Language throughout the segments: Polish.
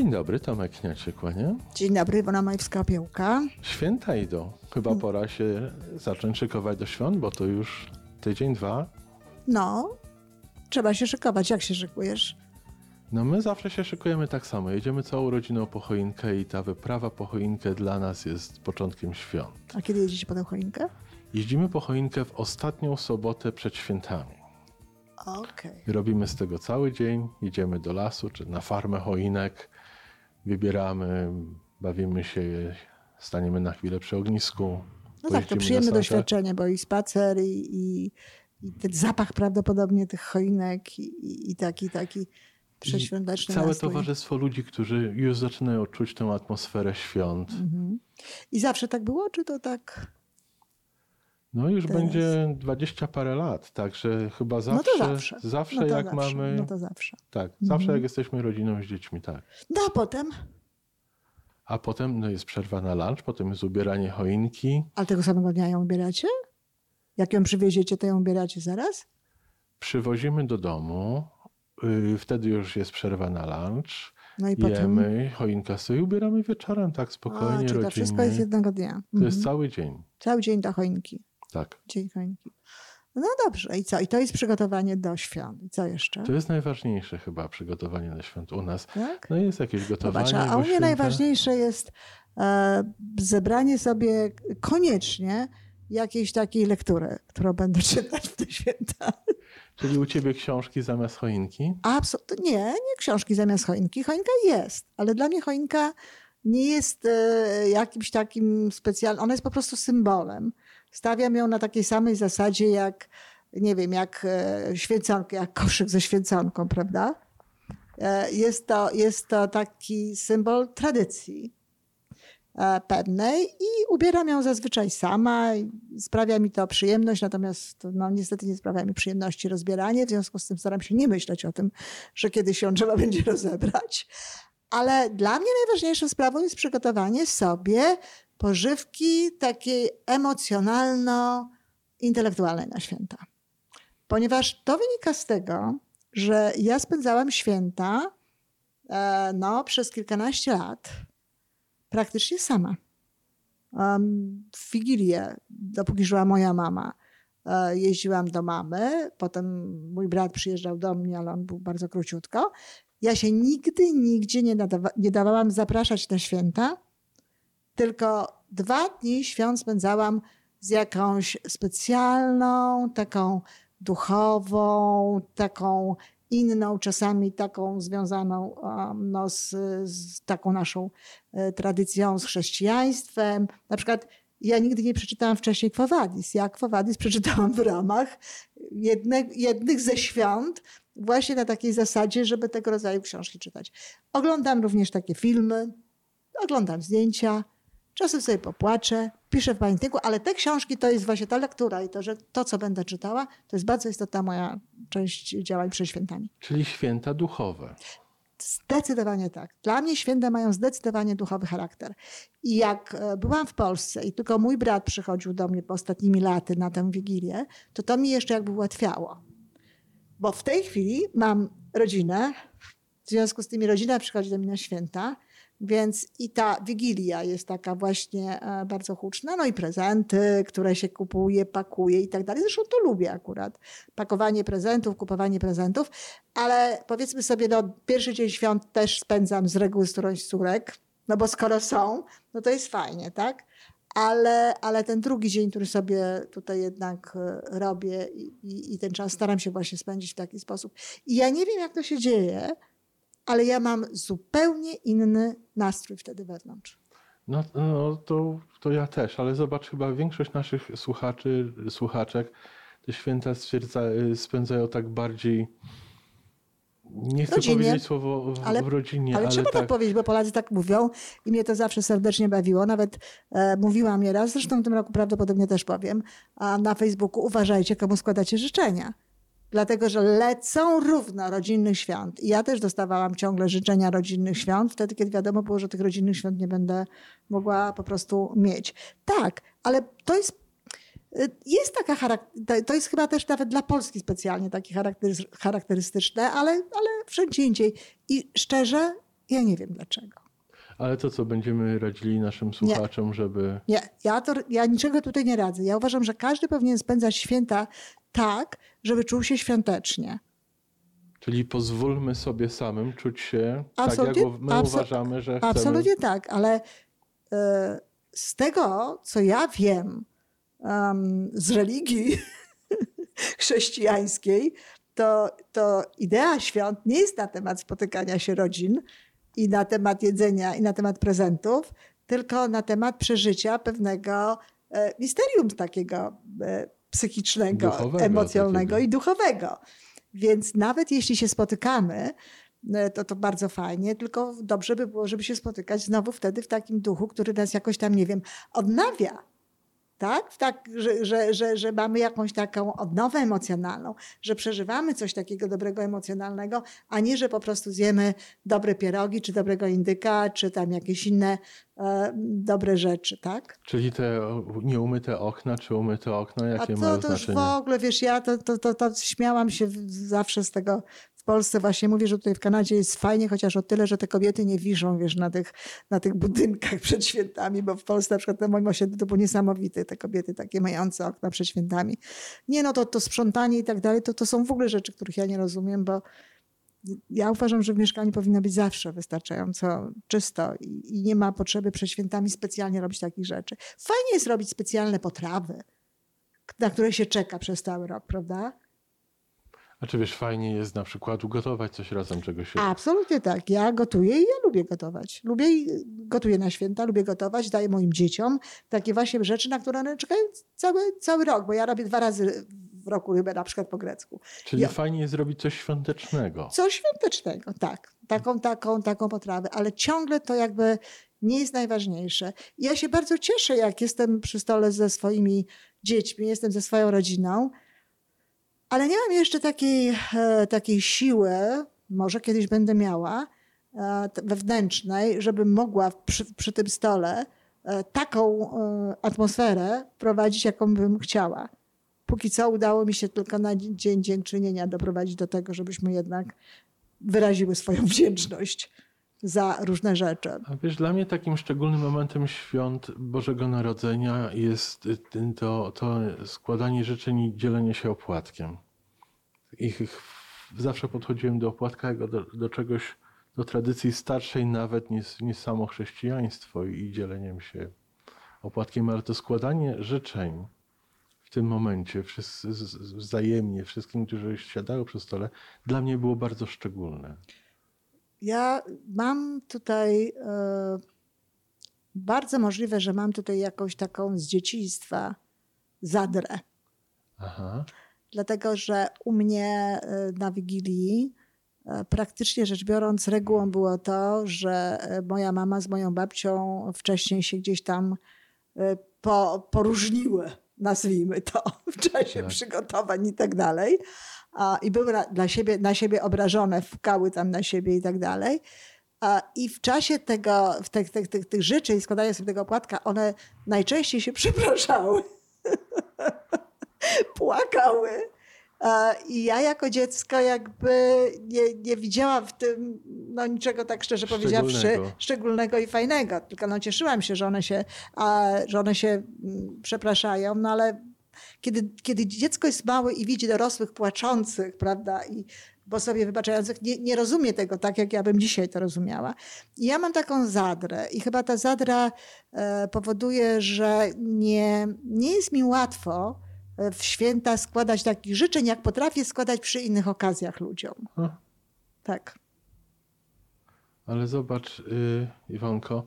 Dzień dobry, Tomek Kniacie, kłania. Dzień dobry, Iwona Majewska-Opiełka. Święta idą. Chyba pora się zacząć szykować do świąt, bo to już tydzień, dwa. No, trzeba się szykować. Jak się szykujesz? No my zawsze się szykujemy tak samo. Jedziemy całą rodziną po choinkę i ta wyprawa po choinkę dla nas jest początkiem świąt. A kiedy jedziecie po tę choinkę? Jeździmy po choinkę w ostatnią sobotę przed świętami. Okej. I robimy z tego cały dzień. Idziemy do lasu czy na farmę choinek. Wybieramy, bawimy się, staniemy na chwilę przy ognisku. No tak, to przyjemne doświadczenie, bo i spacer, i, i, i ten zapach prawdopodobnie tych choinek, i, i, i taki, taki przeświąteczny Całe nastrój. towarzystwo ludzi, którzy już zaczynają czuć tę atmosferę świąt. Mhm. I zawsze tak było, czy to tak? No już Teraz. będzie dwadzieścia parę lat, także chyba No zawsze, to zawsze. zawsze no to jak zawsze. mamy, No to zawsze. tak, zawsze jak jesteśmy rodziną z dziećmi, tak. No a potem? A potem no, jest przerwa na lunch, potem jest ubieranie choinki, Ale tego samego dnia ją ubieracie? Jak ją przywieziecie, to ją ubieracie zaraz? przywozimy do domu, yy, wtedy już jest przerwa na lunch, No i potem? jemy, choinka stoi, ubieramy wieczorem, tak A, spokojnie, czyli to rodzinnie. wszystko jest jednego dnia. To Mhm. jest cały dzień, Cały dzień do choinki. Tak. Dzień choinki. No dobrze. I co? I to jest przygotowanie do świąt. I co jeszcze? To jest najważniejsze chyba przygotowanie na świąt u nas. Tak? No jest jakieś gotowanie, Zobacz, a u mnie święta- najważniejsze jest e, zebranie sobie koniecznie jakiejś takiej lektury, którą będę czytać w te święta. Czyli u ciebie książki zamiast choinki? Absolutnie nie, nie książki zamiast choinki. Choinka jest, ale dla mnie choinka nie jest e, jakimś takim specjalnym, ona jest po prostu symbolem. Stawiam ją na takiej samej zasadzie jak, nie wiem, jak e, święconkę, jak koszyk ze święconką, prawda? E, Jest to, jest to taki symbol tradycji e, pewnej i ubieram ją zazwyczaj sama. Sprawia mi to przyjemność, natomiast no, niestety nie sprawia mi przyjemności rozbieranie. W związku z tym staram się nie myśleć o tym, że kiedyś ją trzeba będzie rozebrać. Ale dla mnie najważniejszą sprawą jest przygotowanie sobie pożywki takiej emocjonalno-intelektualnej na święta. Ponieważ to wynika z tego, że ja spędzałam święta e, no, przez kilkanaście lat praktycznie sama. W Wigilię, dopóki żyła moja mama, e, jeździłam do mamy, potem mój brat przyjeżdżał do mnie, ale on był bardzo króciutko. Ja się nigdy, nigdzie nie, nadawa- nie dawałam zapraszać na święta, tylko dwa dni świąt spędzałam z jakąś specjalną, taką duchową, taką inną, czasami taką związaną um, no, z, z taką naszą e, tradycją, z chrześcijaństwem. Na przykład ja nigdy nie przeczytałam wcześniej Quo Vadis. Ja Quo Vadis przeczytałam w ramach jedne, jednych ze świąt, właśnie na takiej zasadzie, żeby tego rodzaju książki czytać. Oglądam również takie filmy, oglądam zdjęcia, czasem sobie popłaczę, piszę w pamiętniku, ale te książki to jest właśnie ta lektura i to, że to, co będę czytała, to jest bardzo istotna moja część działań przed świętami. Czyli święta duchowe. Zdecydowanie tak. Dla mnie święta mają zdecydowanie duchowy charakter. I jak e, byłam w Polsce i tylko mój brat przychodził do mnie po ostatnimi laty na tę Wigilię, to to mi jeszcze jakby ułatwiało. Bo w tej chwili mam rodzinę, w związku z tym rodzina przychodzi do mnie na święta, więc i ta Wigilia jest taka właśnie e, bardzo huczna, no i prezenty, które się kupuje, pakuje i tak dalej. Zresztą to lubię akurat. Pakowanie prezentów, kupowanie prezentów, ale powiedzmy sobie, no pierwszy dzień świąt też spędzam z reguły z którąś córek, no bo skoro są, no to jest fajnie, tak? Ale, ale ten drugi dzień, który sobie tutaj jednak e, robię i, i ten czas staram się właśnie spędzić w taki sposób. I ja nie wiem, jak to się dzieje, ale ja mam zupełnie inny nastrój wtedy wewnątrz. No, no to, to ja też, ale zobacz, chyba większość naszych słuchaczy, słuchaczek te święta stwierdza, y, spędzają tak bardziej. Nie chcę Rodzinnie. powiedzieć słowo w, Ale- w rodzinie, Ale, ale, trzeba tak. tak. powiedzieć, bo Polacy tak mówią i mnie to zawsze serdecznie bawiło. Nawet e, mówiłam nieraz, zresztą w tym roku prawdopodobnie też powiem, a na Facebooku uważajcie, komu składacie życzenia. Dlatego, że lecą równo rodzinnych świąt. I ja też dostawałam ciągle życzenia rodzinnych świąt, wtedy, kiedy wiadomo było, że tych rodzinnych świąt nie będę mogła po prostu mieć. Tak, ale to jest y, jest taka charakter, to jest chyba też nawet dla Polski specjalnie takie charakterys- charakterystyczne, ale, ale wszędzie indziej. I szczerze, Ja nie wiem dlaczego. Ale to co, będziemy radzili naszym słuchaczom, żeby... Nie, ja, to, ja niczego tutaj nie radzę. Ja uważam, że każdy powinien spędzać święta tak, żeby czuł się świątecznie. Czyli pozwólmy sobie samym czuć się Absolutnie- tak, jak my uważamy, że chcemy. Absolutnie tak, ale e, z tego, co ja wiem em, z religii chrześcijańskiej, to, to idea świąt nie jest na temat spotykania się rodzin i na temat jedzenia i na temat prezentów, tylko na temat przeżycia pewnego e, misterium takiego e, psychicznego, Duchowego emocjonalnego takiego. i duchowego. Więc nawet jeśli się spotykamy, e, to to bardzo fajnie, tylko dobrze by było, żeby się spotykać znowu wtedy w takim duchu, który nas jakoś tam, nie wiem, odnawia. Tak? tak że, że, że, że mamy jakąś taką odnowę emocjonalną, że przeżywamy coś takiego dobrego emocjonalnego, a nie, że po prostu zjemy dobre pierogi, czy dobrego indyka, czy tam jakieś inne e, dobre rzeczy, tak? Czyli te nieumyte okna, czy umyte okno, A jakie to, mają to już znaczenie? w ogóle, wiesz, ja to, to, to, to śmiałam się zawsze z tego Polsce. Właśnie mówię, że tutaj w Kanadzie jest fajnie, chociaż o tyle, że te kobiety nie wiszą, wiesz, na tych, na tych budynkach przed świętami, bo w Polsce na przykład na moim osiedlu to było niesamowite, te kobiety takie mające okna przed świętami. Nie no, to, to sprzątanie i tak dalej, to, to są w ogóle rzeczy, których ja nie rozumiem, bo ja uważam, że w mieszkaniu powinno być zawsze wystarczająco czysto i, i nie ma potrzeby przed świętami specjalnie robić takich rzeczy. Fajnie jest robić specjalne potrawy, na które się czeka przez cały rok, prawda? A czy wiesz, fajnie jest na przykład ugotować coś razem, czego się... Absolutnie tak. Ja gotuję i ja lubię gotować. Lubię gotuję na święta, lubię gotować, daję moim dzieciom takie właśnie rzeczy, na które one czekają cały, cały rok, bo ja robię dwa razy w roku rybę, na przykład po grecku. Czyli ja- fajnie jest zrobić coś świątecznego. Coś świątecznego, tak. Taką, taką, taką potrawę, ale ciągle to jakby nie jest najważniejsze. Ja się bardzo cieszę, jak jestem przy stole ze swoimi dziećmi, jestem ze swoją rodziną, ale nie mam jeszcze takiej, e, takiej siły, może kiedyś będę miała, e, wewnętrznej, żebym mogła przy, przy tym stole e, taką atmosferę prowadzić, jaką bym chciała. Póki co udało mi się tylko na dzień dziękczynienia doprowadzić do tego, żebyśmy jednak wyraziły swoją wdzięczność za różne rzeczy. A wiesz, dla mnie takim szczególnym momentem świąt Bożego Narodzenia jest y, to, to składanie życzeń i dzielenie się opłatkiem. Ich, zawsze podchodziłem do opłatka jako do, do czegoś, do tradycji starszej nawet niż, niż samo chrześcijaństwo i dzieleniem się opłatkiem, ale to składanie życzeń w tym momencie, wszyscy, wzajemnie, wszystkim, którzy siadają przy stole, dla mnie było bardzo szczególne. Ja mam tutaj e, bardzo możliwe, że mam tutaj jakąś taką z dzieciństwa zadrę. Aha. Dlatego, że u mnie e, na Wigilii e, praktycznie rzecz biorąc regułą było to, że moja mama z moją babcią wcześniej się gdzieś tam po, poróżniły, nazwijmy to, w czasie Tak. przygotowań i tak dalej. A, I były na, dla siebie, na siebie obrażone, wkały tam na siebie i tak dalej. A, I w czasie tego, w tych, tych, tych, tych życzeń, składania sobie tego opłatka, one najczęściej się przepraszały płakały. I ja jako dziecko jakby nie, nie widziałam w tym no, niczego tak szczerze powiedziawszy Szczególnego. szczególnego i fajnego. Tylko no, cieszyłam się, że one się, a, że one się mm, przepraszają, no ale kiedy, kiedy dziecko jest małe i widzi dorosłych płaczących, prawda, i bo sobie wybaczających, nie, nie rozumie tego tak, jak ja bym dzisiaj to rozumiała. I ja mam taką zadrę i chyba ta zadra e, powoduje, że nie, nie jest mi łatwo e, w święta składać takich życzeń, jak potrafię składać przy innych okazjach ludziom. A. Tak. Ale zobacz, y, Iwonko,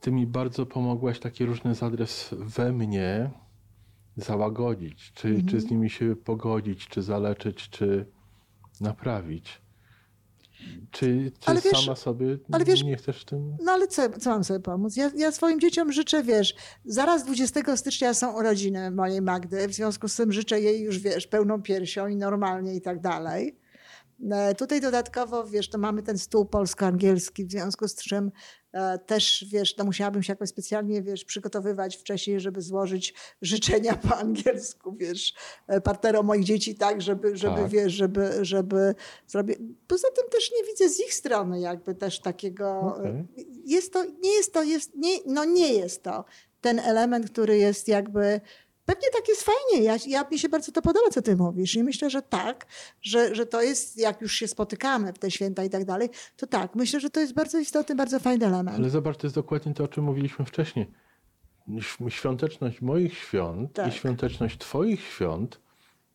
ty mi bardzo pomogłaś taki różny zadres we mnie załagodzić, czy, Mhm. czy z nimi się pogodzić, czy zaleczyć, czy naprawić. Czy, czy Ale wiesz- sama sobie ale wiesz- nie chcesz w tym? No ale co, co mam sobie pomóc? Ja, ja swoim dzieciom życzę, wiesz, zaraz 20 stycznia są urodziny mojej Magdy, w związku z tym życzę jej już, wiesz, pełną piersią i normalnie i tak dalej. E, Tutaj dodatkowo, wiesz, to mamy ten stół polsko-angielski, w związku z czym E, Też, wiesz, no musiałabym się jakoś specjalnie, wiesz, przygotowywać wcześniej, żeby złożyć życzenia po angielsku, wiesz, e, partnerom moich dzieci tak, żeby, żeby Tak. wiesz, żeby, żeby zrobić. Poza tym też nie widzę z ich strony jakby też takiego... Okej. Jest to, nie jest to, jest, nie, no nie jest to ten element, który jest jakby... Pewnie tak jest fajnie. Ja, ja, mi się bardzo to podoba, co ty mówisz. I myślę, że tak, że, że to jest, jak już się spotykamy w te święta i tak dalej, to tak, myślę, że to jest bardzo istotny, bardzo fajny element. Ale zobacz, to jest dokładnie to, o czym mówiliśmy wcześniej. Św- Świąteczność moich świąt Tak. i świąteczność twoich świąt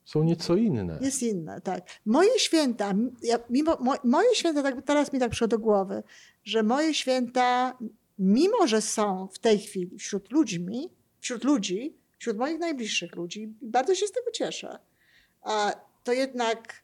są nieco inne. Jest inne, tak. Moje święta, ja, mimo, mo, moje święta, tak, teraz mi tak przyszło do głowy, że moje święta, mimo że są w tej chwili wśród ludźmi, wśród ludzi, wśród moich najbliższych ludzi, i bardzo się z tego cieszę, a to jednak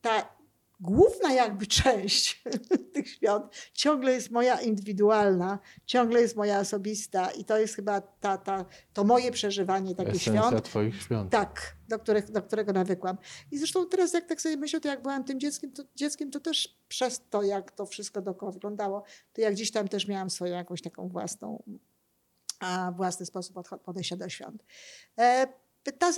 ta główna jakby część tych świąt ciągle jest moja indywidualna, ciągle jest moja osobista i to jest chyba ta, ta, to moje przeżywanie takich Esencja świąt. twoich świąt. Tak, do, których, do którego nawykłam. I zresztą teraz, jak tak sobie myślę, to jak byłam tym dzieckiem, to, dzieckiem, to też przez to, jak to wszystko dookoła wyglądało, to jak gdzieś tam też miałam swoją jakąś taką własną, własny sposób podejścia do świąt. E, ta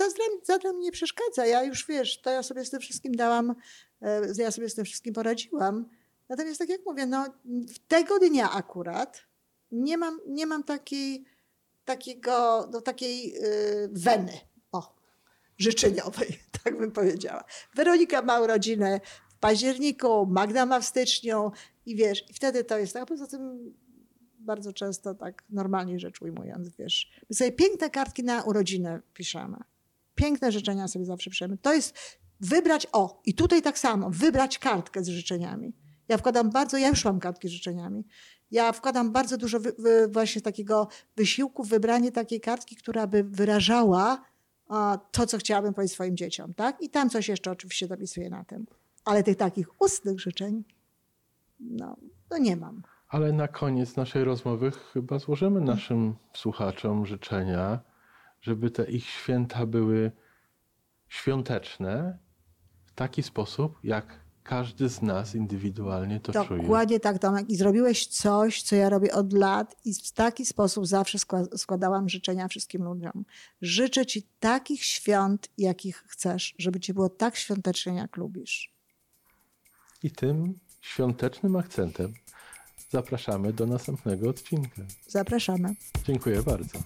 mi nie przeszkadza. Ja już wiesz, to ja sobie z tym wszystkim dałam, e, ja sobie z tym wszystkim poradziłam. Natomiast tak jak mówię, no, tego dnia akurat nie mam, nie mam takiej, takiego, no, takiej y, weny. O, życzeniowej, tak bym powiedziała. Weronika ma urodzinę w październiku, Magda ma w styczniu i wiesz, i wtedy to jest tak. Poza tym bardzo często tak normalnie rzecz ujmując, wiesz, my sobie piękne kartki na urodzinę piszemy. Piękne życzenia sobie zawsze piszemy. To jest wybrać, o, i tutaj tak samo, wybrać kartkę z życzeniami. Ja wkładam bardzo, ja już mam kartki z życzeniami. Ja wkładam bardzo dużo wy, wy, właśnie takiego wysiłku w wybranie takiej kartki, która by wyrażała a, to, co chciałabym powiedzieć swoim dzieciom, tak? I tam coś jeszcze oczywiście dopisuję na tym. Ale tych takich ustnych życzeń, no, no nie mam. Ale na koniec naszej rozmowy chyba złożymy naszym słuchaczom życzenia, żeby te ich święta były świąteczne w taki sposób, jak każdy z nas indywidualnie to czuje. Dokładnie tak, Tomek. I zrobiłeś coś, co ja robię od lat i w taki sposób zawsze skła- składałam życzenia wszystkim ludziom. Życzę ci takich świąt, jakich chcesz, żeby ci było tak świątecznie, jak lubisz. I tym świątecznym akcentem zapraszamy do następnego odcinka. Zapraszamy. Dziękuję bardzo.